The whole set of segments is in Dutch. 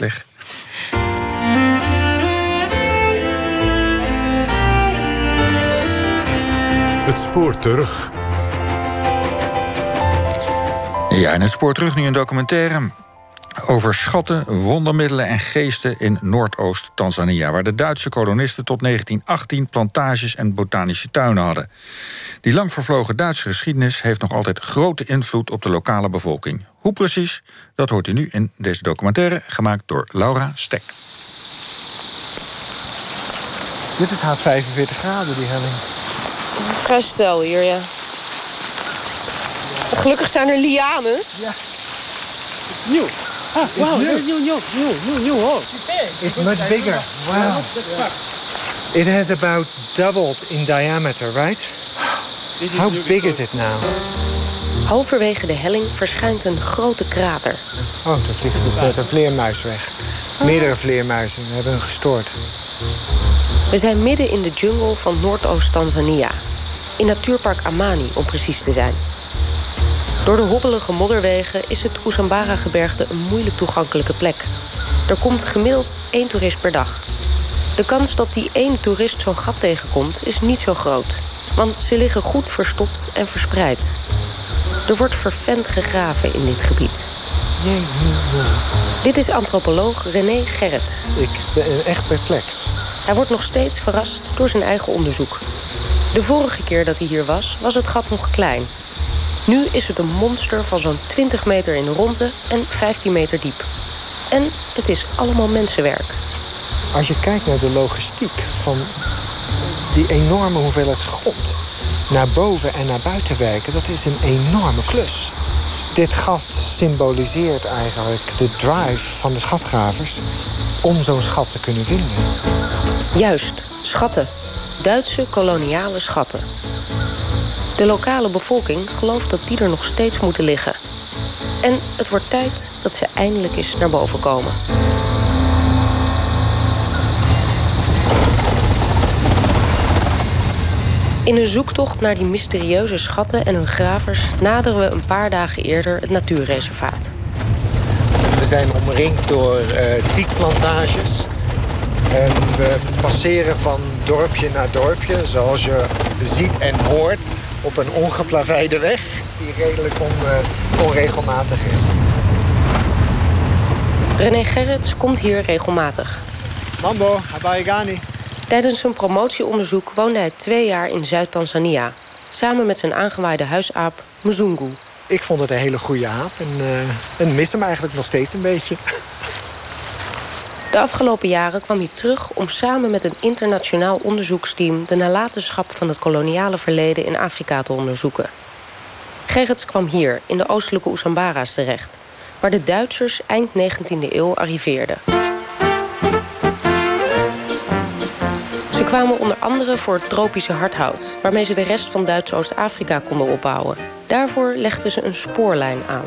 Leg. Het spoor terug. Ja, en het spoor terug nu een documentaire over schatten, wondermiddelen en geesten in Noordoost-Tanzania, waar de Duitse kolonisten tot 1918 plantages en botanische tuinen hadden. Die lang vervlogen Duitse geschiedenis heeft nog altijd grote invloed op de lokale bevolking. Hoe precies? Dat hoort u nu in deze documentaire, gemaakt door Laura Stek. Dit is haast 45 graden, die helling. Vrij stel hier, ja. Gelukkig zijn er lianen. Ja. Nieuw. Ah, wow, new. nieuw, nieuw, nieuw, nieuw, nieuw, oh. It's much bigger. Wow. It has about doubled in diameter, right? How big is it now? Halverwege de helling verschijnt een grote krater. Oh, er vliegt dus net een vleermuis weg. Meerdere vleermuizen hebben hem gestoord. We zijn midden in de jungle van Noordoost-Tanzania. In natuurpark Amani, om precies te zijn. Door de hobbelige modderwegen is het Usambara-gebergte een moeilijk toegankelijke plek. Er komt gemiddeld één toerist per dag. De kans dat die ene toerist zo'n gat tegenkomt is niet zo groot. Want ze liggen goed verstopt en verspreid. Er wordt vervent gegraven in dit gebied. Jee. Dit is antropoloog René Gerrits. Ik ben echt perplex. Hij wordt nog steeds verrast door zijn eigen onderzoek. De vorige keer dat hij hier was, was het gat nog klein. Nu is het een monster van zo'n 20 meter in de ronde en 15 meter diep. En het is allemaal mensenwerk. Als je kijkt naar de logistiek van die enorme hoeveelheid grond... naar boven en naar buiten werken, dat is een enorme klus. Dit gat symboliseert eigenlijk de drive van de schatgravers... om zo'n schat te kunnen vinden. Juist, schatten. Duitse koloniale schatten. De lokale bevolking gelooft dat die er nog steeds moeten liggen. En het wordt tijd dat ze eindelijk eens naar boven komen. In een zoektocht naar die mysterieuze schatten en hun gravers naderen we een paar dagen eerder het natuurreservaat. We zijn omringd door tiekplantages. En we passeren van dorpje naar dorpje, zoals je ziet en hoort, op een ongeplaveide weg die redelijk on, eh, onregelmatig is. René Gerrits komt hier regelmatig. Mambo, habari gani? Tijdens zijn promotieonderzoek woonde hij twee jaar in Zuid-Tanzania. Samen met zijn aangewaaide huisaap Mzungu. Ik vond het een hele goede aap en, eh, en mis hem eigenlijk nog steeds een beetje. De afgelopen jaren kwam hij terug om samen met een internationaal onderzoeksteam de nalatenschap van het koloniale verleden in Afrika te onderzoeken. Gerrits kwam hier, in de oostelijke Oesambara's terecht, waar de Duitsers eind 19e eeuw arriveerden. Kwamen onder andere voor het tropische hardhout, waarmee ze de rest van Duits Oost-Afrika konden opbouwen. Daarvoor legden ze een spoorlijn aan.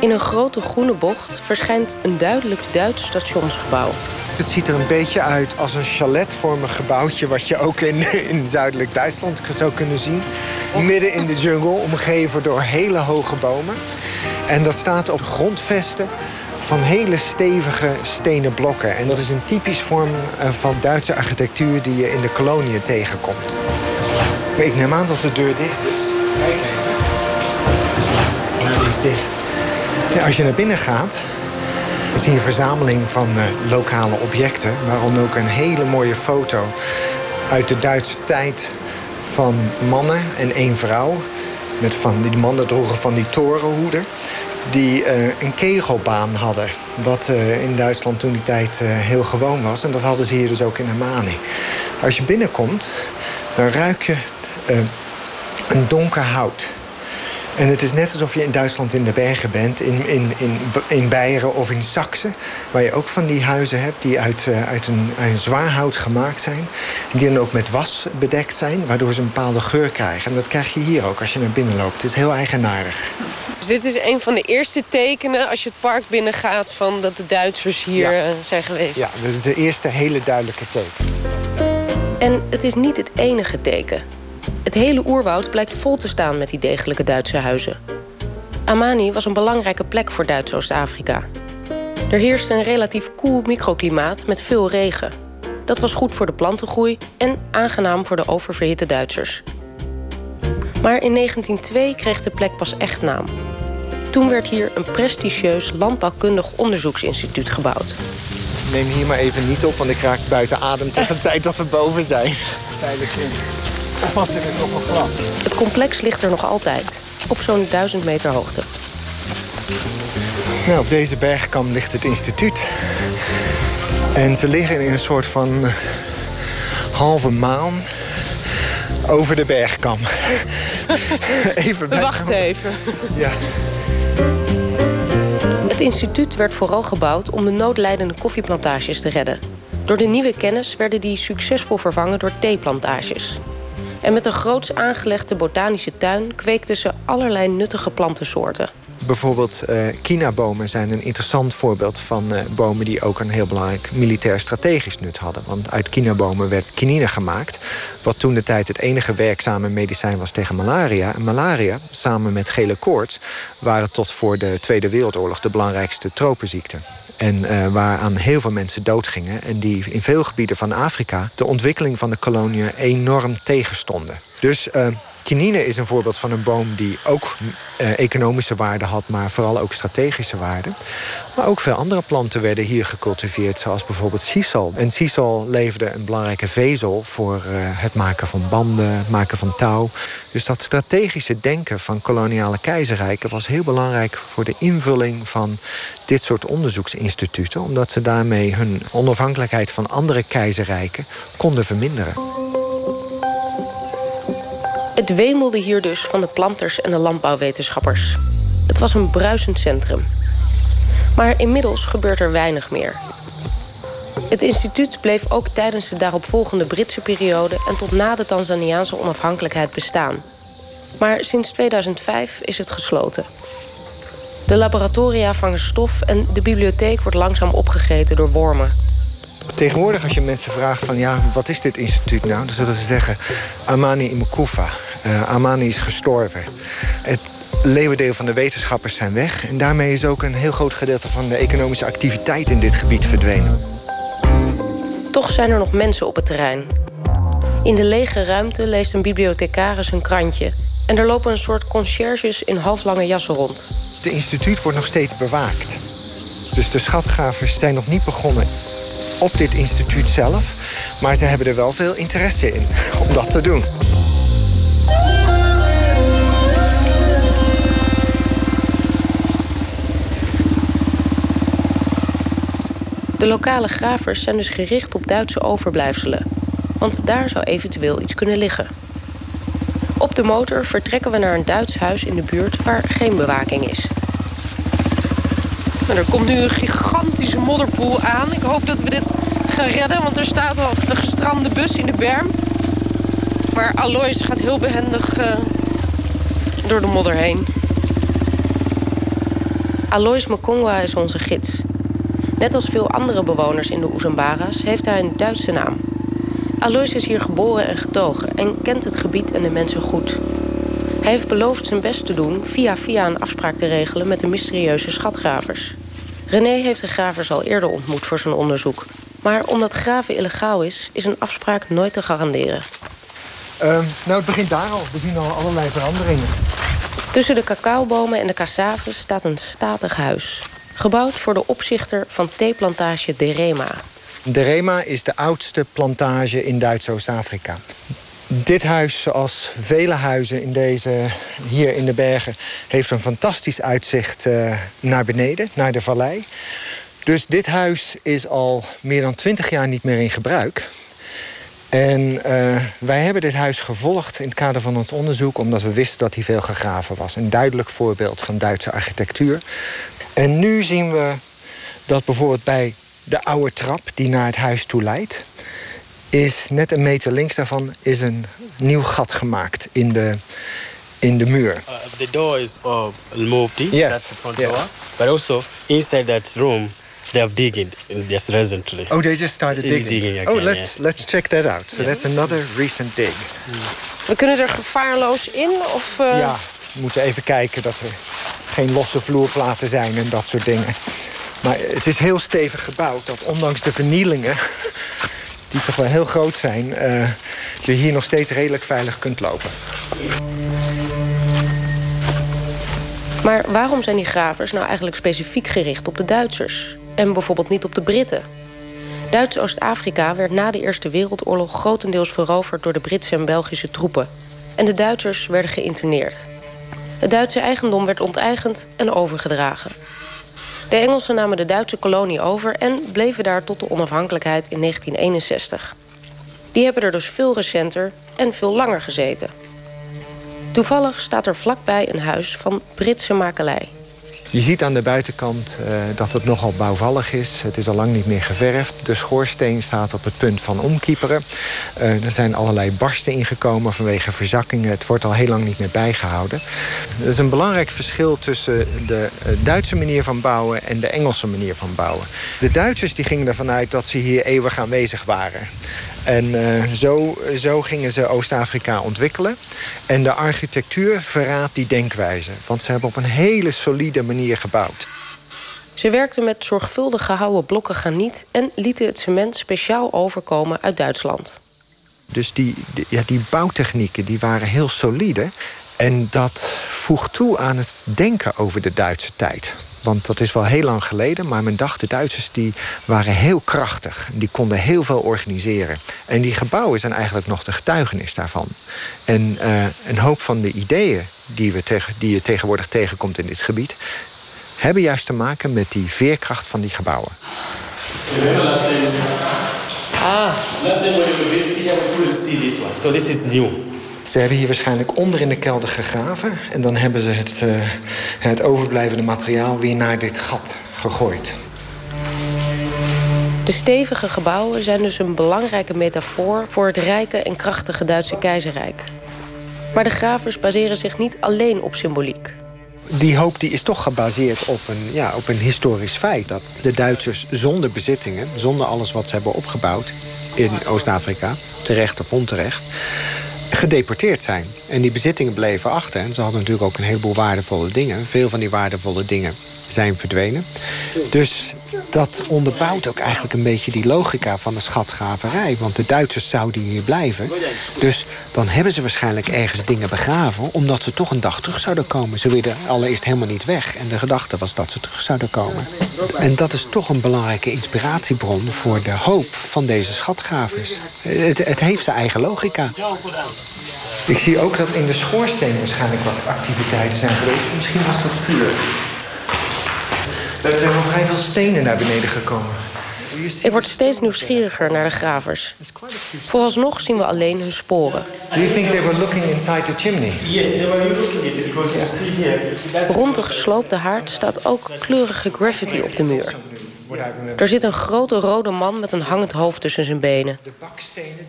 In een grote groene bocht verschijnt een duidelijk Duits stationsgebouw. Het ziet er een beetje uit als een chaletvormig gebouwtje... wat je ook in, in zuidelijk Duitsland zou kunnen zien. Midden in de jungle, omgeven door hele hoge bomen. En dat staat op grondvesten van hele stevige stenen blokken. En dat is een typisch vorm eh, van Duitse architectuur... die je in de koloniën tegenkomt. Ik neem aan dat de deur dicht is. Kijk even. Is dicht. Als je naar binnen gaat, zie je een verzameling van eh, lokale objecten. Waaronder ook een hele mooie foto uit de Duitse tijd van mannen en één vrouw. Met van, die mannen droegen van die torenhoeden. Die eh, een kegelbaan hadden. Wat eh, in Duitsland toen die tijd eh, heel gewoon was. En dat hadden ze hier dus ook in Amani. Als je binnenkomt, dan ruik je een donker hout. En het is net alsof je in Duitsland in de bergen bent, in, in, in, in Beieren of in Saxe. Waar je ook van die huizen hebt die uit, eh, uit, een, uit een zwaar hout gemaakt zijn. Die dan ook met was bedekt zijn, waardoor ze een bepaalde geur krijgen. En dat krijg je hier ook als je naar binnen loopt. Het is heel eigenaardig. Dus dit is een van de eerste tekenen als je het park binnengaat... van dat de Duitsers hier Ja. eh, zijn geweest. Ja, dat is de eerste hele duidelijke teken. En het is niet het enige teken. Het hele oerwoud blijkt vol te staan met die degelijke Duitse huizen. Amani was een belangrijke plek voor Duits Oost-Afrika. Er heerst een relatief koel microklimaat met veel regen. Dat was goed voor de plantengroei en aangenaam voor de oververhitte Duitsers. Maar in 1902 kreeg de plek pas echt naam. Toen werd hier een prestigieus landbouwkundig onderzoeksinstituut gebouwd. Neem hier maar even niet op, want ik raak buiten adem tegen de tijd dat we boven zijn. Tijdelijk in. Is nog een glad. Het complex ligt er nog altijd, op zo'n 1000 meter hoogte. Nou, op deze bergkam ligt het instituut. En ze liggen in een soort van eh, halve maan over de bergkam. even We wachten even. Ja. Het instituut werd vooral gebouwd om de noodlijdende koffieplantages te redden. Door de nieuwe kennis werden die succesvol vervangen door theeplantages. En met een groots aangelegde botanische tuin kweekten ze allerlei nuttige plantensoorten. Bijvoorbeeld uh, kinabomen zijn een interessant voorbeeld van uh, bomen die ook een heel belangrijk militair strategisch nut hadden. Want uit kinabomen werd kinine gemaakt, wat toen de tijd het enige werkzame medicijn was tegen malaria. En malaria, samen met gele koorts, waren tot voor de Tweede Wereldoorlog de belangrijkste tropenziekte. En uh, waaraan heel veel mensen doodgingen. En die in veel gebieden van Afrika de ontwikkeling van de koloniën enorm tegenstonden. Dus uh, Kinine is een voorbeeld van een boom die ook uh, economische waarde had, maar vooral ook strategische waarde. Maar ook veel andere planten werden hier gecultiveerd, zoals bijvoorbeeld sisal. En sisal leverde een belangrijke vezel voor uh, het maken van banden, het maken van touw. Dus dat strategische denken van koloniale keizerrijken was heel belangrijk voor de invulling van dit soort onderzoeksinstituten, omdat ze daarmee hun onafhankelijkheid van andere keizerrijken konden verminderen. Het wemelde hier dus van de planters en de landbouwwetenschappers. Het was een bruisend centrum. Maar inmiddels gebeurt er weinig meer. Het instituut bleef ook tijdens de daaropvolgende Britse periode en tot na de Tanzaniaanse onafhankelijkheid bestaan. Maar sinds 2005 is het gesloten. De laboratoria vangen stof en de bibliotheek wordt langzaam opgegeten door wormen. Tegenwoordig als je mensen vraagt van ja, wat is dit instituut nou? Dan zullen ze zeggen Amani Imkufa. Uh, Amani is gestorven. Het leeuwendeel van de wetenschappers zijn weg. En daarmee is ook een heel groot gedeelte van de economische activiteit in dit gebied verdwenen. Toch zijn er nog mensen op het terrein. In de lege ruimte leest een bibliothecaris een krantje. En er lopen een soort conciërges in halflange jassen rond. Het instituut wordt nog steeds bewaakt. Dus de schatgravers zijn nog niet begonnen op dit instituut zelf. Maar ze hebben er wel veel interesse in om dat te doen. De lokale gravers zijn dus gericht op Duitse overblijfselen. Want daar zou eventueel iets kunnen liggen. Op de motor vertrekken we naar een Duits huis in de buurt waar geen bewaking is. Nou, er komt nu een gigantische modderpoel aan. Ik hoop dat we dit gaan redden, want er staat al een gestrande bus in de berm. Maar Alois gaat heel behendig uh, door de modder heen. Alois Mokongwa is onze gids. Net als veel andere bewoners in de Oezambara's heeft hij een Duitse naam. Alois is hier geboren en getogen en kent het gebied en de mensen goed. Hij heeft beloofd zijn best te doen via via een afspraak te regelen met de mysterieuze schatgravers. René heeft de gravers al eerder ontmoet voor zijn onderzoek. Maar omdat graven illegaal is, is een afspraak nooit te garanderen. Uh, nou, het begint daar al. We zien al allerlei veranderingen. Tussen de cacaobomen en de cassaves staat een statig huis. Gebouwd voor de opzichter van theeplantage Derema. Derema is de oudste plantage in Duits-Oost-Afrika. Dit huis, zoals vele huizen in deze, hier in de bergen... heeft een fantastisch uitzicht uh, naar beneden, naar de vallei. Dus dit huis is al meer dan twintig jaar niet meer in gebruik. En uh, wij hebben dit huis gevolgd in het kader van ons onderzoek... omdat we wisten dat hier veel gegraven was. Een duidelijk voorbeeld van Duitse architectuur. En nu zien we dat bijvoorbeeld bij de oude trap die naar het huis toe leidt... is net een meter links daarvan is een nieuw gat gemaakt in de, in de muur. Uh, the door is uh, moved. Yes. That's the front Yeah. door. But also inside that room, they have digging just recently. Oh, they just started digging. Digging again, oh, let's, yeah. let's check that out. So that's another recent dig. We kunnen er gevaarloos in of... uh, Ja, we moeten even kijken dat er geen losse vloerplaten zijn en dat soort dingen. Maar het is heel stevig gebouwd dat ondanks de vernielingen... die toch wel heel groot zijn... eh, je hier nog steeds redelijk veilig kunt lopen. Maar waarom zijn die gravers nou eigenlijk specifiek gericht op de Duitsers? En bijvoorbeeld niet op de Britten? Duits Oost-Afrika werd na de Eerste Wereldoorlog grotendeels veroverd door de Britse en Belgische troepen. En de Duitsers werden geïnterneerd. Het Duitse eigendom werd onteigend en overgedragen. De Engelsen namen de Duitse kolonie over en bleven daar tot de onafhankelijkheid in 1961. Die hebben er dus veel recenter en veel langer gezeten. Toevallig staat er vlakbij een huis van Britse makelij. Je ziet aan de buitenkant eh, dat het nogal bouwvallig is. Het is al lang niet meer geverfd. De schoorsteen staat op het punt van omkieperen. Eh, er zijn allerlei barsten ingekomen vanwege verzakkingen. Het wordt al heel lang niet meer bijgehouden. Er is een belangrijk verschil tussen de eh, Duitse manier van bouwen... en de Engelse manier van bouwen. De Duitsers die gingen ervan uit dat ze hier eeuwig aanwezig waren. En eh, zo, zo gingen ze Oost-Afrika ontwikkelen. En de architectuur verraadt die denkwijze. Want ze hebben op een hele solide manier gebouwd. Ze werkten met zorgvuldig gehouden blokken graniet... en lieten het cement speciaal overkomen uit Duitsland. Dus die, die, ja, die bouwtechnieken die waren heel solide. En dat voegt toe aan het denken over de Duitse tijd. Want dat is wel heel lang geleden, maar men dacht de Duitsers die waren heel krachtig. Die konden heel veel organiseren. En die gebouwen zijn eigenlijk nog de getuigenis daarvan. En uh, een hoop van de ideeën die, we tegen, die je tegenwoordig tegenkomt in dit gebied... hebben juist te maken met die veerkracht van die gebouwen. Ah. Last time when you visit here, we couldn't see this one. So this is new. Ze hebben hier waarschijnlijk onder in de kelder gegraven. En dan hebben ze het, uh, het overblijvende materiaal weer naar dit gat gegooid. De stevige gebouwen zijn dus een belangrijke metafoor... voor het rijke en krachtige Duitse keizerrijk. Maar de gravers baseren zich niet alleen op symboliek. Die hoop die is toch gebaseerd op een, ja, op een historisch feit. Dat de Duitsers zonder bezittingen, zonder alles wat ze hebben opgebouwd... in Oost-Afrika, terecht of onterecht gedeporteerd zijn. En die bezittingen bleven achter. En ze hadden natuurlijk ook een heleboel waardevolle dingen. Veel van die waardevolle dingen zijn verdwenen. Dus dat onderbouwt ook eigenlijk een beetje die logica van de schatgraverij. Want de Duitsers zouden hier blijven. Dus dan hebben ze waarschijnlijk ergens dingen begraven... omdat ze toch een dag terug zouden komen. Ze wilden allereerst helemaal niet weg. En de gedachte was dat ze terug zouden komen. En dat is toch een belangrijke inspiratiebron... voor de hoop van deze schatgravers. Het, het heeft zijn eigen logica. Ik zie ook dat in de schoorsteen waarschijnlijk wat activiteiten zijn geweest. Misschien was dat vuur. Er zijn wel vrij veel stenen naar beneden gekomen. Ik word steeds nieuwsgieriger naar de gravers. Vooralsnog zien we alleen hun sporen. Do you think they were looking inside the chimney? Yes, they were looking at it because you see here. That's Rond de gesloopte haard staat ook kleurige graffiti op de muur. Er zit een grote rode man met een hangend hoofd tussen zijn benen.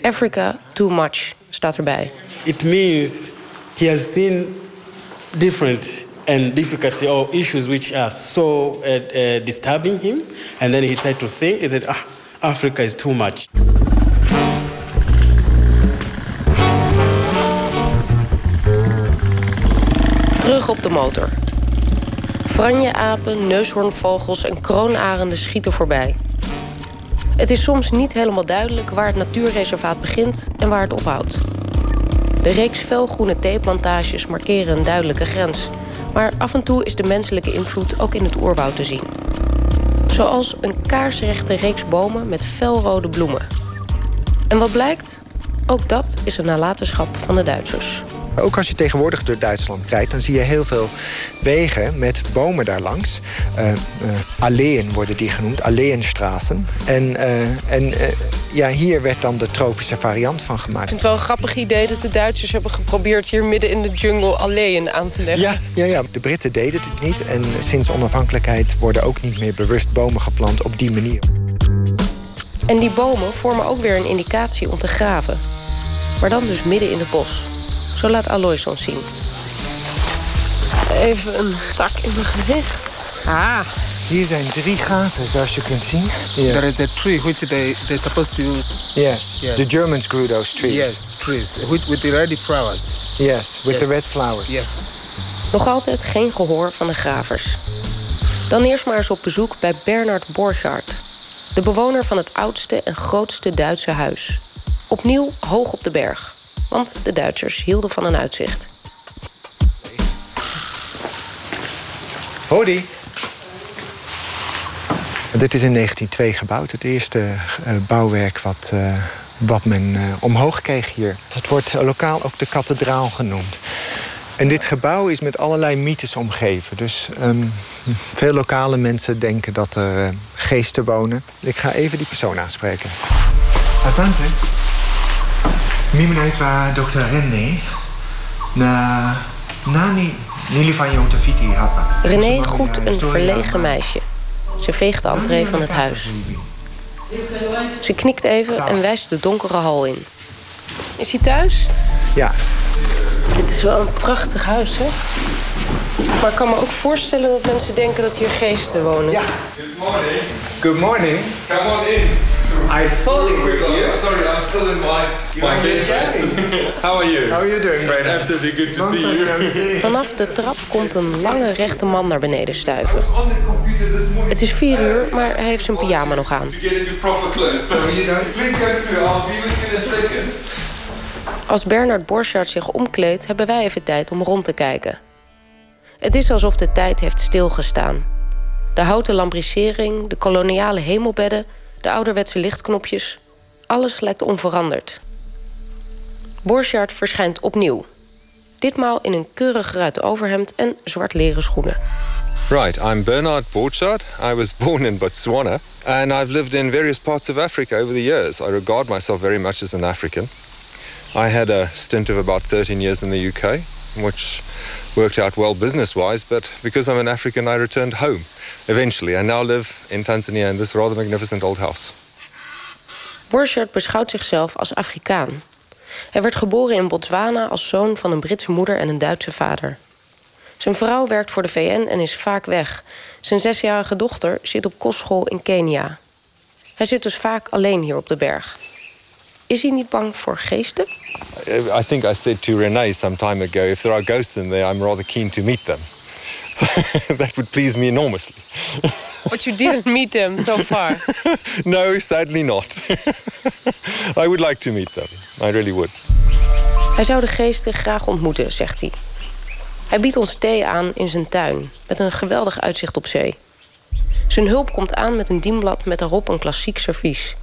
Africa too much staat erbij. it means he has seen different and difficulty or issues which are so uh, uh, disturbing him, and then he tried to think that ah, Africa is too much. Terug op de motor. Franjeapen, neushoornvogels en kroonarenden schieten voorbij. Het is soms niet helemaal duidelijk waar het natuurreservaat begint en waar het ophoudt. De reeks felgroene theeplantages markeren een duidelijke grens. Maar af en toe is de menselijke invloed ook in het oerwoud te zien. Zoals een kaarsrechte reeks bomen met felrode bloemen. En wat blijkt? Ook dat is een nalatenschap van de Duitsers. Ook als je tegenwoordig door Duitsland rijdt... dan zie je heel veel wegen met bomen daarlangs. Uh, uh, alleen worden die genoemd, alleenstraßen. En, uh, en ja, hier werd dan de tropische variant van gemaakt. Ik vind het wel een grappig idee dat de Duitsers hebben geprobeerd... hier midden in de jungle alleen aan te leggen. Ja, ja, ja, de Britten deden het niet. En sinds onafhankelijkheid worden ook niet meer bewust bomen geplant op die manier. En die bomen vormen ook weer een indicatie om te graven. Maar dan dus midden in het bos. Zo laat Alois ons zien. Even een tak in mijn gezicht. Ah. Hier zijn drie gaten, zoals je kunt zien. Yes. There is a tree which they they're supposed to. Yes. Yes. The Germans grew those trees. Yes, trees with with the red flowers. Yes, with Yes. the red flowers. Yes. Nog altijd geen gehoor van de gravers. Dan eerst maar eens op bezoek bij Bernard Borchardt, de bewoner van het oudste en grootste Duitse huis. Opnieuw hoog op de berg, want de Duitsers hielden van een uitzicht. Hodi. Dit is in 1902 gebouwd. Het eerste uh, bouwwerk wat, uh, wat men uh, omhoog kreeg hier. Het wordt lokaal ook de kathedraal genoemd. En dit gebouw is met allerlei mythes omgeven. Dus um, veel lokale mensen denken dat er geesten wonen. Ik ga even die persoon aanspreken. Asante. Mimenheid waar dokter René. Na nani nili van hapa. René groet een verlegen meisje. Ze veegt de entree van het huis. Ze knikt even en wijst de donkere hal in. Is hij thuis? Ja. Dit is wel een prachtig huis, hè? Maar ik kan me ook voorstellen dat mensen denken dat hier geesten wonen. Ja. Good morning. Good morning. Come on in. I thought it was you. I'm sorry, I'm still in my, my. How are you? How are you doing? It's absolutely good to see you. Vanaf de trap komt een lange rechte man naar beneden stuiven. Het is vier uur, maar hij heeft zijn pyjama nog aan. Als Bernard Borchardt zich omkleedt, hebben wij even tijd om rond te kijken. Het is alsof de tijd heeft stilgestaan. De houten lambrissering, de koloniale hemelbedden, de ouderwetse lichtknopjes. Alles lijkt onveranderd. Borchardt verschijnt opnieuw. Ditmaal in een keurig geruit overhemd en zwart leren schoenen. Right, I'm Bernard Borchardt. I was born in Botswana and I've lived in various parts of Africa over the years. I regard myself very much as an African. I had a stint of about 13 years in the UK, which worked out well business wise, but because I'm an African, I returned home eventually. I now live in Tanzania in this rather magnificent old house. Borchardt beschouwt zichzelf als Afrikaan. Hij werd geboren in Botswana als zoon van een Britse moeder en een Duitse vader. Zijn vrouw werkt voor de VN en is vaak weg. Zijn zesjarige dochter zit op kostschool in Kenia. Hij zit dus vaak alleen hier op de berg. Is hij niet bang voor geesten? I think I said to Renee some time ago if there are ghosts in there, I'm rather keen to meet them. So that would please me enormously. But you didn't meet them so far. no, sadly not. I would like to meet them. I really would. Hij zou de geesten graag ontmoeten, zegt hij. Hij biedt ons thee aan in zijn tuin, met een geweldig uitzicht op zee. Zijn hulp komt aan met een dienblad met daarop een klassiek servies.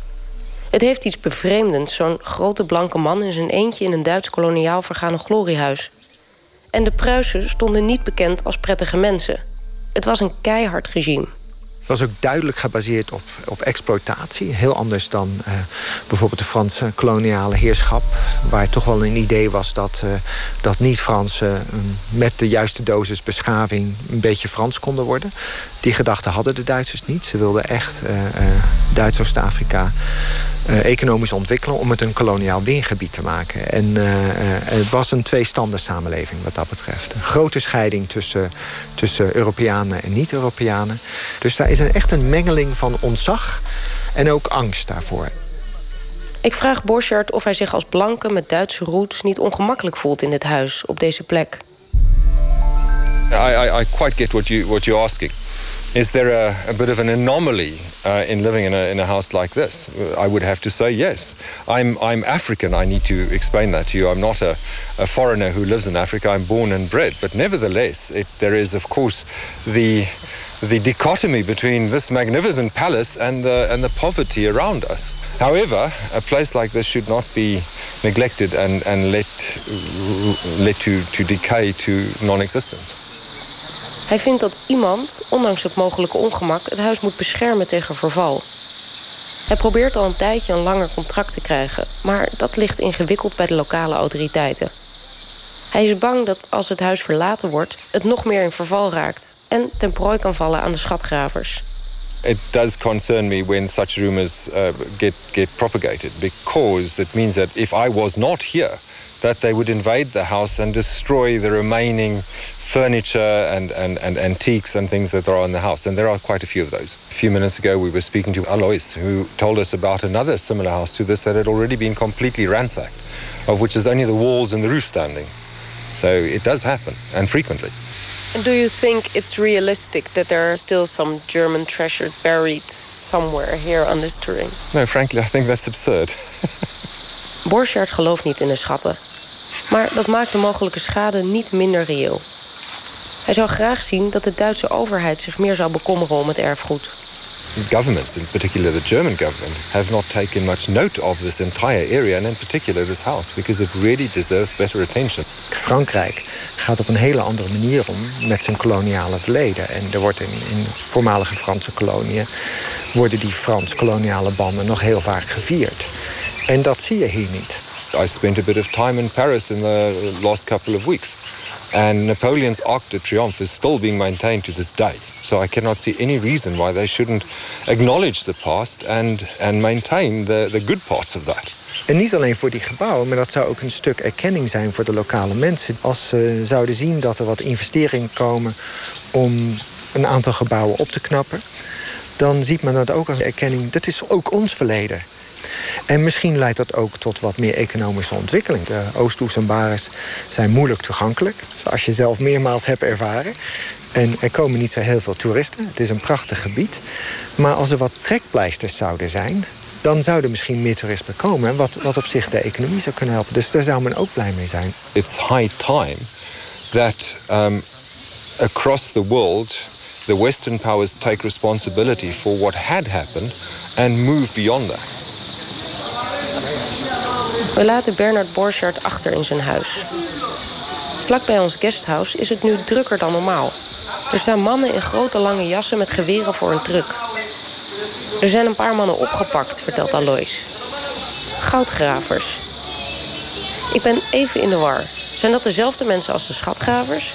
Het heeft iets bevreemdends, zo'n grote blanke man in zijn eentje in een Duits koloniaal vergane gloriehuis. En de Pruisen stonden niet bekend als prettige mensen. Het was een keihard regime. Was ook duidelijk gebaseerd op, op exploitatie. Heel anders dan uh, bijvoorbeeld de Franse koloniale heerschap. Waar toch wel een idee was dat, uh, dat niet-Fransen uh, met de juiste dosis beschaving een beetje Frans konden worden. Die gedachte hadden de Duitsers niet. Ze wilden echt Duits-Oost-Afrika economisch ontwikkelen om het een koloniaal wingebied te maken. En het was een tweestanden samenleving wat dat betreft. Een grote scheiding tussen, tussen Europeanen en niet-Europeanen. Dus daar is een, echt een mengeling van ontzag en ook angst daarvoor. Ik vraag Borchardt of hij zich als blanke met Duitse roots niet ongemakkelijk voelt in dit huis, op deze plek. I, I, I quite get what, you, what you're asking. Is there a, a bit of an anomaly uh, in living in a, in a house like this? I would have to say yes. I'm, I'm African. I need to explain that to you. I'm not a, a foreigner who lives in Africa. I'm born and bred. But nevertheless, it, there is, of course, the the dichotomy between this magnificent palace and the, and the poverty around us. However, a place like this should not be neglected and, and let, let to, to decay to non-existence. Hij vindt dat iemand, ondanks het mogelijke ongemak, het huis moet beschermen tegen verval. Hij probeert al een tijdje een langer contract te krijgen, maar dat ligt ingewikkeld bij de lokale autoriteiten. Hij is bang dat als het huis verlaten wordt, het nog meer in verval raakt en ten prooi kan vallen aan de schatgravers. It does concern me when such rumors uh, get get propagated because it means that if I was not here, that they would invade the house and destroy the remaining furniture and, and, and antiques and things that are in the house. And there are quite a few of those. A few minutes ago, we were speaking to Alois, who told us about another similar house to this that had already been completely ransacked, of which is only the walls and the roof standing. So it does happen, and frequently. And do you think it's realistic that there are still some German treasure buried somewhere here on this terrain? No, frankly, I think that's absurd. Borchardt gelooft niet in de schatten. Maar dat maakt de mogelijke schade niet minder reëel. Hij zou graag zien dat de Duitse overheid zich meer zou bekommeren om het erfgoed. Governments, in particular the German government, have not taken much note of this entire area and in particular this house because it really deserves better attention. Frankrijk gaat op een hele andere manier om met zijn koloniale verleden. En er wordt in, in voormalige Franse koloniën worden die Frans-koloniale banden nog heel vaak gevierd. En dat zie je hier niet. I spent a bit of time in Paris in the last couple of weeks. And Napoleon's Arc de Triomphe is still being maintained to this day. So I cannot see any reason why they shouldn't acknowledge the past and, and maintain the, the good parts of that. En niet alleen voor die gebouwen, maar dat zou ook een stuk erkenning zijn voor de lokale mensen. Als ze zouden zien dat er wat investeringen komen om een aantal gebouwen op te knappen, dan ziet men dat ook als erkenning. Dat is ook ons verleden. En misschien leidt dat ook tot wat meer economische ontwikkeling. De Oost-Oesambares zijn moeilijk toegankelijk, zoals je zelf meermaals hebt ervaren. En er komen niet zo heel veel toeristen. Het is een prachtig gebied. Maar als er wat trekpleisters zouden zijn... dan zou er misschien meer toerisme komen... wat, wat op zich de economie zou kunnen helpen. Dus daar zou men ook blij mee zijn. It's high time that um, across the world... the Western powers take responsibility for what had happened... and move beyond that. We laten Bernard Borchardt achter in zijn huis. Vlak bij ons guesthouse is het nu drukker dan normaal. Er staan mannen in grote lange jassen met geweren voor een truck. Er zijn een paar mannen opgepakt, vertelt Alois. Goudgravers. Ik ben even in de war. Zijn dat dezelfde mensen als de schatgravers?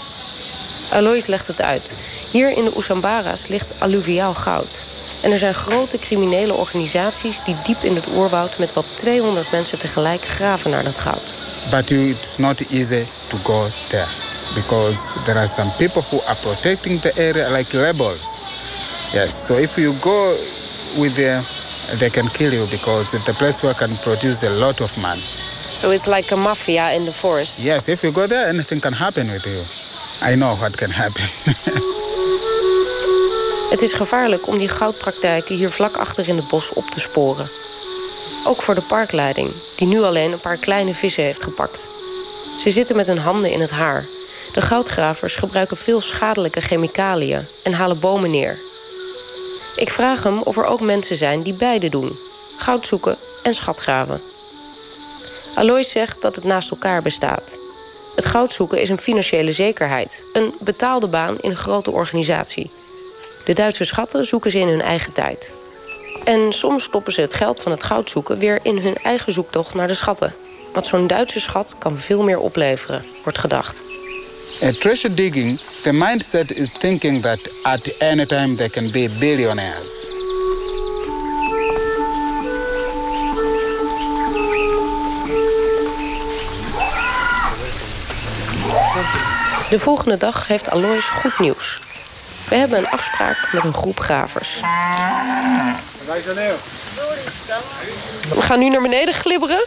Alois legt het uit. Hier in de Oesambara's ligt alluviaal goud. En er zijn grote criminele organisaties die diep in het oerwoud met wel 200 mensen tegelijk graven naar dat goud. But it's not easy to go there because there are some people who are protecting the area like rebels. Yes, so if you go with them, they can kill you because the place where can produce a lot of money. So it's like a mafia in the forest. Yes, if you go there, anything can happen with you. I know what can happen. Het is gevaarlijk om die goudpraktijken hier vlak achter in het bos op te sporen. Ook voor de parkleiding, die nu alleen een paar kleine vissen heeft gepakt. Ze zitten met hun handen in het haar. De goudgravers gebruiken veel schadelijke chemicaliën en halen bomen neer. Ik vraag hem of er ook mensen zijn die beide doen: goud zoeken en schatgraven. Alois zegt dat het naast elkaar bestaat. Het goud zoeken is een financiële zekerheid, een betaalde baan in een grote organisatie. De Duitse schatten zoeken ze in hun eigen tijd. En soms stoppen ze het geld van het goud zoeken weer in hun eigen zoektocht naar de schatten. Want zo'n Duitse schat kan veel meer opleveren, wordt gedacht. A treasure digging, the mindset is thinking that at any time they can be billionaires. De volgende dag heeft Alois goed nieuws. We hebben een afspraak met een groep gravers. We gaan nu naar beneden glibberen.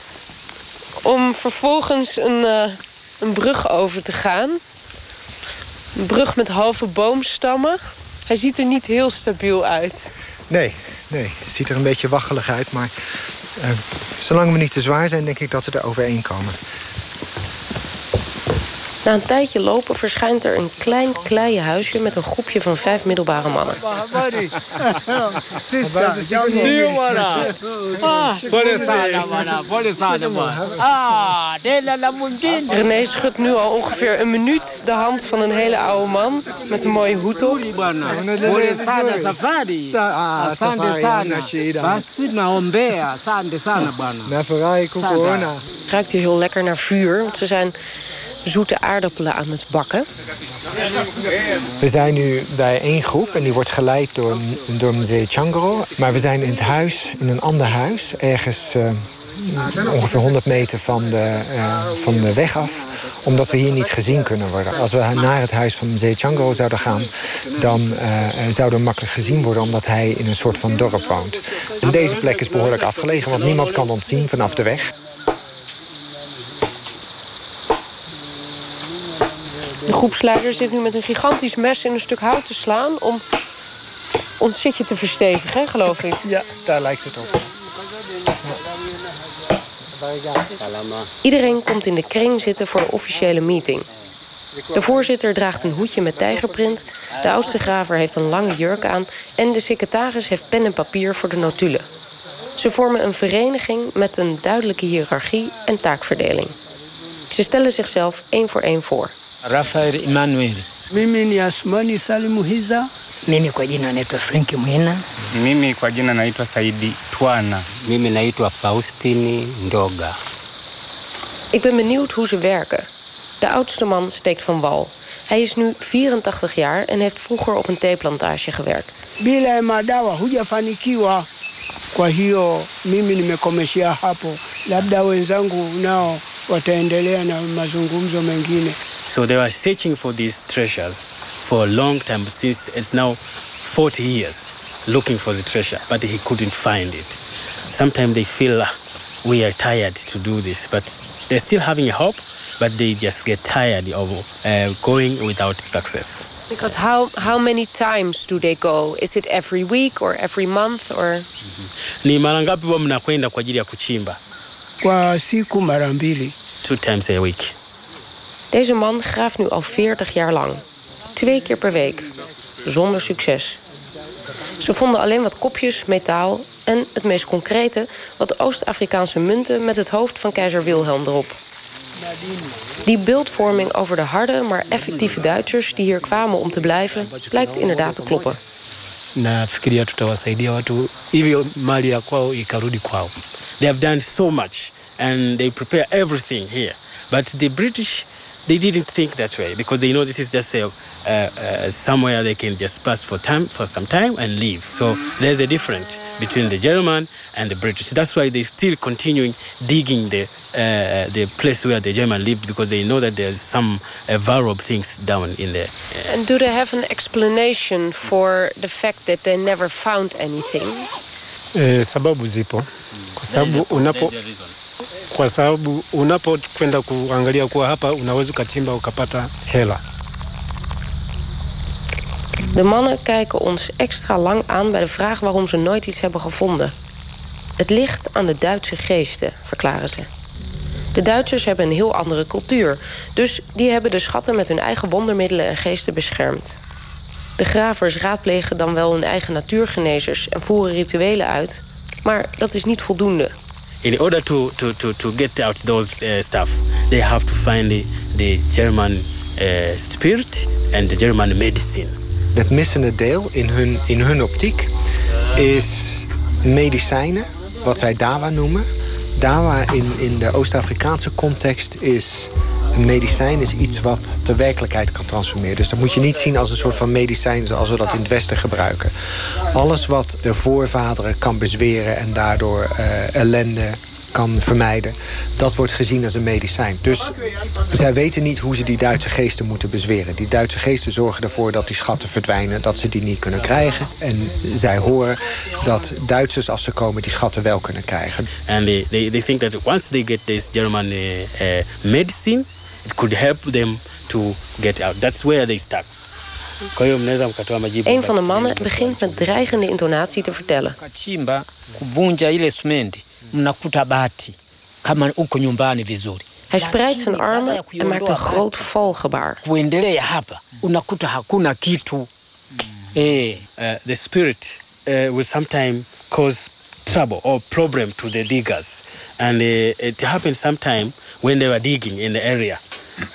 Om vervolgens een, uh, een brug over te gaan. Een brug met halve boomstammen. Hij ziet er niet heel stabiel uit. Nee, nee. Het ziet er een beetje waggelig uit. Maar uh, zolang we niet te zwaar zijn, denk ik dat we er overheen komen. Na een tijdje lopen verschijnt er een klein kleie huisje met een groepje van vijf middelbare mannen. René schudt nu al ongeveer een minuut de hand van een hele oude man met een mooie hoed op. Ruikt hier heel lekker naar vuur, want ze zijn zoete aardappelen aan het bakken. We zijn nu bij één groep en die wordt geleid door, door Mzee Changro. Maar we zijn in het huis, in een ander huis, ergens uh, ongeveer 100 meter van de, uh, van de weg af. Omdat we hier niet gezien kunnen worden. Als we naar het huis van Mzee Changro zouden gaan... dan uh, zouden we makkelijk gezien worden omdat hij in een soort van dorp woont. Deze plek is behoorlijk afgelegen, want niemand kan ons zien vanaf de weg. De groepsleider zit nu met een gigantisch mes in een stuk hout te slaan... om ons zitje te verstevigen, hè, geloof ik. Ja, daar lijkt het op. Iedereen komt in de kring zitten voor de officiële meeting. De voorzitter draagt een hoedje met tijgerprint, de oudste graver heeft een lange jurk aan... en de secretaris heeft pen en papier voor de notulen. Ze vormen een vereniging met een duidelijke hiërarchie en taakverdeling. Ze stellen zichzelf één voor één voor. Rafael Emmanuel. Mimi ni Asmani Salimu Hiza. Mimi kwa jina naitwa Frank Mwina. Mimi kwa jina naitwa Saidi Twana. Mimi naitwa Faustini Ndoga. Ik ben benieuwd hoe ze werken. De oudste man steekt van wal. Hij is nu 84 jaar en heeft vroeger op een theeplantage gewerkt. Bila madawa hujafanikiwa. Kwa hiyo mimi nimekomeshea hapo, labda wenzangu nao wataendelea na mazungumzo mengine. So they were searching for these treasures for a long time, since it's now 40 years, looking for the treasure, but he couldn't find it. Sometimes they feel "Ah, we are tired to do this, but they're still having a hope, but they just get tired of uh, going without success. Because how, how many times do they go? Is it every week or every month or... Ni mara ngapi huwa mnakwenda kwa ajili ya kuchimba? Kwa siku mara mbili. Two times a week. Deze man graaft nu al 40 jaar lang. Twee keer per week. Zonder succes. Ze vonden alleen wat kopjes, metaal en het meest concrete... wat Oost-Afrikaanse munten met het hoofd van keizer Wilhelm erop. Die beeldvorming over de harde, maar effectieve Duitsers... die hier kwamen om te blijven, blijkt inderdaad te kloppen. Nafikiria tutawasaidia watu hivyo mali ya kwao ikarudi kwao. They have done so much and they prepare everything here. But the British, they didn't think that way because they know this is just a, uh, uh, somewhere they can just pass for time for some time and leave. So there's a difference between the German and the British. That's why they still continuing digging the uh, the place where the German lived because they know that there's some uh, valuable things down in there. And do they have an explanation for the fact that they never found anything? E, sababu zipo kwa sababu unapo kwa sababu unapokwenda kuangalia kuwa hapa unaweza ukachimba ukapata. De mannen kijken ons extra lang aan bij de vraag waarom ze nooit iets hebben gevonden. Het ligt aan de Duitse geesten, verklaren ze. De Duitsers hebben een heel andere cultuur, dus die hebben de schatten met hun eigen wondermiddelen en geesten beschermd. De gravers raadplegen dan wel hun eigen natuurgenezers en voeren rituelen uit, maar dat is niet voldoende. In order to, to, to, to get out those uh, stuff, they have to find the, German uh, spirit and the German medicine. Het missende deel in hun, in hun optiek is medicijnen, wat zij dawa noemen. Dawa in, in de Oost-Afrikaanse context is een medicijn is iets wat de werkelijkheid kan transformeren. Dus dat moet je niet zien als een soort van medicijn zoals we dat in het Westen gebruiken. Alles wat de voorvaderen kan bezweren en daardoor eh, ellende kan vermijden, dat wordt gezien als een medicijn. Dus zij weten niet hoe ze die Duitse geesten moeten bezweren. Die Duitse geesten zorgen ervoor dat die schatten verdwijnen, dat ze die niet kunnen krijgen. En zij horen dat Duitsers, als ze komen, die schatten wel kunnen krijgen. And they, they, they think that once they get this German uh, uh, medicine, it could help them to get out. That's where they stuck. Kwa hiyo mnaweza mkatoa majibu. Een van de mannen begint met dreigende intonatie te vertellen. Kuvunja ile mnakuta bati kama uko nyumbani vizuri. Hij spreidt zijn armen en maakt een groot valgebaar. Kuendelea hapa unakuta hakuna kitu. Eh, uh, the spirit uh, will sometimes cause trouble or problem to the diggers. And uh, it happened sometime when they were digging in the area.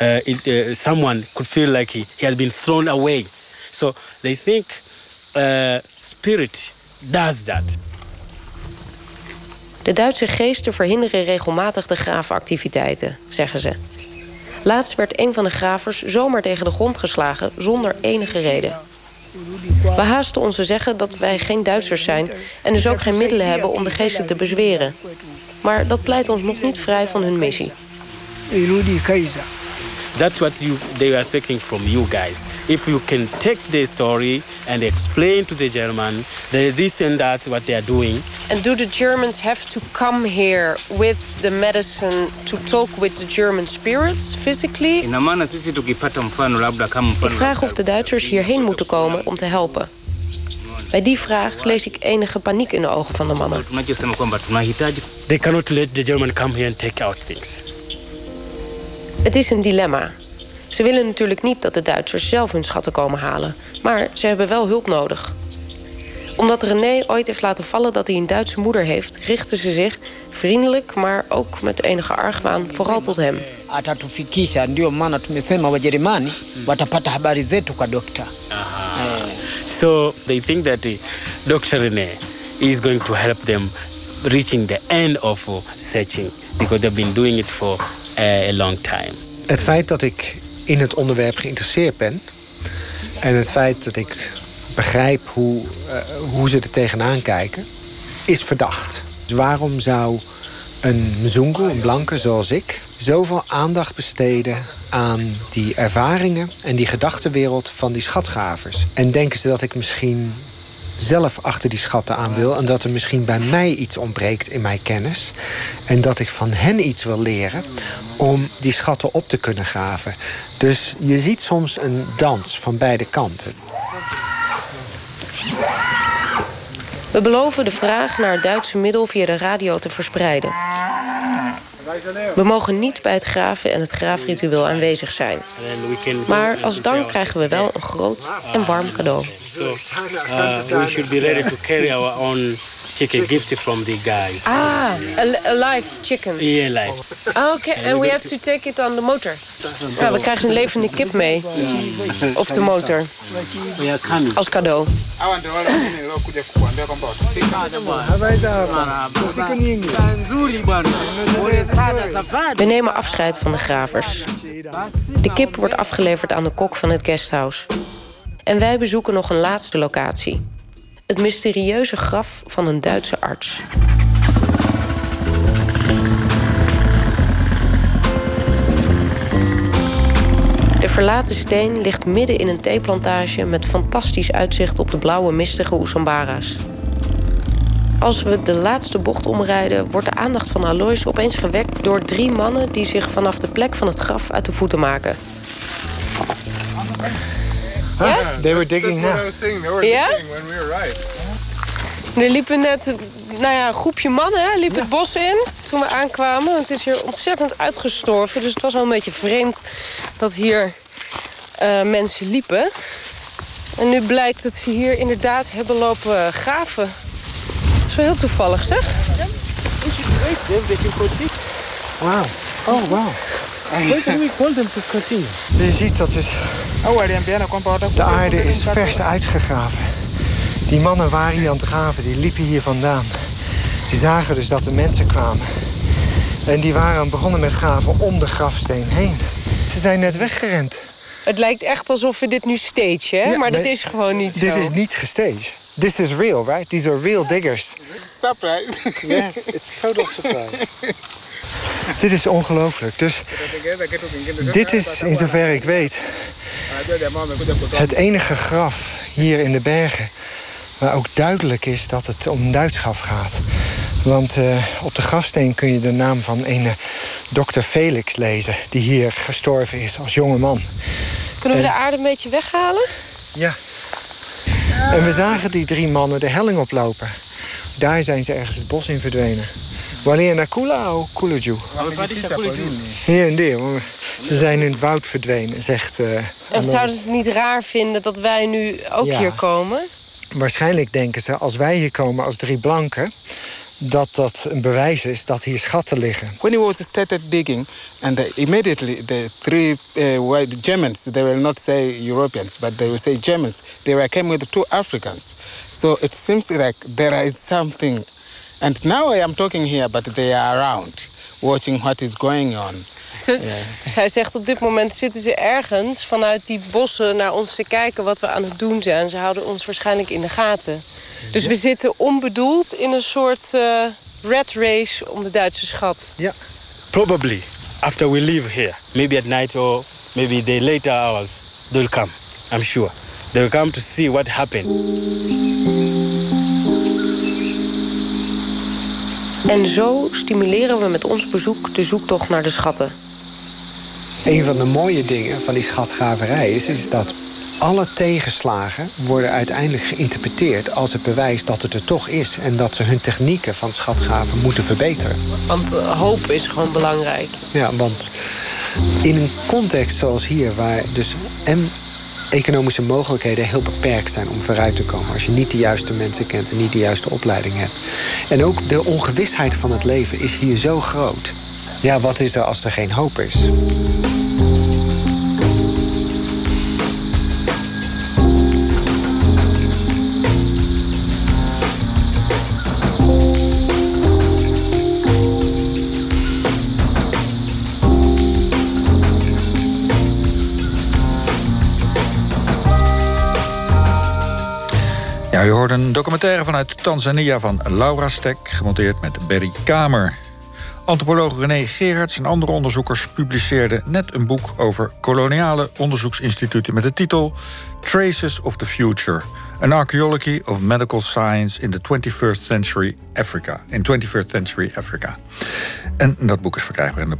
Uh, it, uh, someone could feel like he, he has been thrown away. So they think uh, spirit does that. De Duitse geesten verhinderen regelmatig de gravenactiviteiten, zeggen ze. Laatst werd een van de gravers zomaar tegen de grond geslagen zonder enige reden. We haasten ons te zeggen dat wij geen Duitsers zijn en dus ook geen middelen hebben om de geesten te bezweren. Maar dat pleit ons nog niet vrij van hun missie. Irudi Kaiser. That's what you, they were expecting from you guys. If you can take the story and explain to the German that this and that what they are doing. And do the Germans have to come here with the medicine to talk with the German spirits physically? Ina maana sisi tukipata mfano labda kama mfano Ik vraag of de Duitsers hierheen moeten komen om te helpen. Bij die vraag lees ik enige paniek in de ogen van de mannen. They cannot let the German come here and take out things. Het is een dilemma. Ze willen natuurlijk niet dat de Duitsers zelf hun schatten komen halen. Maar ze hebben wel hulp nodig. Omdat René ooit heeft laten vallen dat hij een Duitse moeder heeft... richten ze zich, vriendelijk, maar ook met enige argwaan, vooral tot hem. atatufikisha. Ndio maana tumesema Wajerumani watapata habari zetu kwa dokta. So they think that uh, Dr. Rene is going to help them reaching the end of uh, searching because they've been doing it for a long time. Het feit dat ik in het onderwerp geïnteresseerd ben... en het feit dat ik begrijp hoe, eh, hoe ze er tegenaan kijken... is verdacht. Dus waarom zou een Mzungu, een blanke zoals ik... zoveel aandacht besteden aan die ervaringen... en die gedachtenwereld van die schatgravers? En denken ze dat ik misschien zelf achter die schatten aan wil... en dat er misschien bij mij iets ontbreekt in mijn kennis... en dat ik van hen iets wil leren om die schatten op te kunnen graven. Dus je ziet soms een dans van beide kanten. We beloven de vraag naar het Duitse middel via de radio te verspreiden. We mogen niet bij het graven en het graafritueel aanwezig zijn. Maar als dank krijgen we wel een groot en warm cadeau. Uh, we chicken gift from the guys. Ah, a, a live chicken. Yeah, live. Ah, Oké, and we have to take it on the motor. Ja, we krijgen een levende kip mee op de motor. Als cadeau. We nemen afscheid van de gravers. De kip wordt afgeleverd aan de kok van het guesthouse. En wij bezoeken nog een laatste locatie. Het mysterieuze graf van een Duitse arts. De verlaten steen ligt midden in een theeplantage met fantastisch uitzicht op de blauwe mistige Oesambara's. Als we de laatste bocht omrijden, wordt de aandacht van Alois opeens gewekt door drie mannen die zich vanaf de plek van het graf uit de voeten maken. Huh? They were digging now. Ja? Er liepen net een- nou ja, een groepje mannen liep het bos in toen we aankwamen. Het is hier ontzettend uitgestorven. Dus het was wel een beetje vreemd dat hier eh, mensen liepen. En nu blijkt dat ze hier inderdaad hebben lopen graven. Het is wel heel toevallig, zeg. Wauw. Oh, wauw. Je ziet dat het... De aarde is vers uitgegraven. Die mannen waren hier aan het graven, die liepen hier vandaan. Die zagen dus dat er mensen kwamen. En die waren begonnen met graven om de grafsteen heen. Ze zijn net weggerend. Het lijkt echt alsof we dit nu stage, hè? Ja, maar dat is gewoon niet Dit zo. is niet gestaged. This is real, right? These are real diggers. Surprise. Yes, it's total surprise. Dit is ongelooflijk. Dus dit is, in zover ik weet, het enige graf hier in de bergen... waar ook duidelijk is dat het om een Duits graf gaat. Want eh, op de grafsteen kun je de naam van een dokter Felix lezen... die hier gestorven is als jonge man. Kunnen we En- de aarde een beetje weghalen? Ja. En we zagen die drie mannen de helling oplopen. Daar zijn ze ergens het bos in verdwenen. Wanneer naar Kula of Kuluju? Hier en daar. Ze zijn in het woud verdwenen, zegt... eh, En zouden ze het niet raar vinden dat wij nu ook Ja. hier komen? Waarschijnlijk denken ze, als wij hier komen als drie blanken... dat dat een bewijs is dat hier schatten liggen. When he was started digging, and the, immediately the three uh, white Germans, they will not say Europeans, but they will say Germans. They were came with two Africans. So it seems like there is something. And now I am talking here, but they are around, watching what is going on. Ze, Zij zegt op dit moment zitten ze ergens vanuit die bossen naar ons te kijken wat we aan het doen zijn. Ze houden ons waarschijnlijk in de gaten. Dus we zitten onbedoeld in een soort eh red race om de Duitse schat. Ja. Probably after we leave here, maybe at night or maybe the later hours, they'll come. I'm sure. They'll come to see what happened. En zo stimuleren we met ons bezoek de zoektocht naar de schatten. Een van de mooie dingen van die schatgraverij is, is dat alle tegenslagen worden uiteindelijk geïnterpreteerd als het bewijs dat het er toch is. En dat ze hun technieken van schatgraven moeten verbeteren. Want eh, hoop is gewoon belangrijk. Ja, want in een context zoals hier, waar dus en economische mogelijkheden heel beperkt zijn om vooruit te komen. Als je niet de juiste mensen kent en niet de juiste opleiding hebt. En ook de ongewisheid van het leven is hier zo groot. Ja, wat is er als er geen hoop is? U een documentaire vanuit Tanzania van Laura Stek, gemonteerd met Berry Kamer. Antropoloog René Gerards en andere onderzoekers publiceerden net een boek over koloniale onderzoeksinstituten met de titel Traces of the Future: An Archaeology of Medical Science in the 21st Century Africa. In 21st Century Africa. En dat boek is verkrijgbaar in de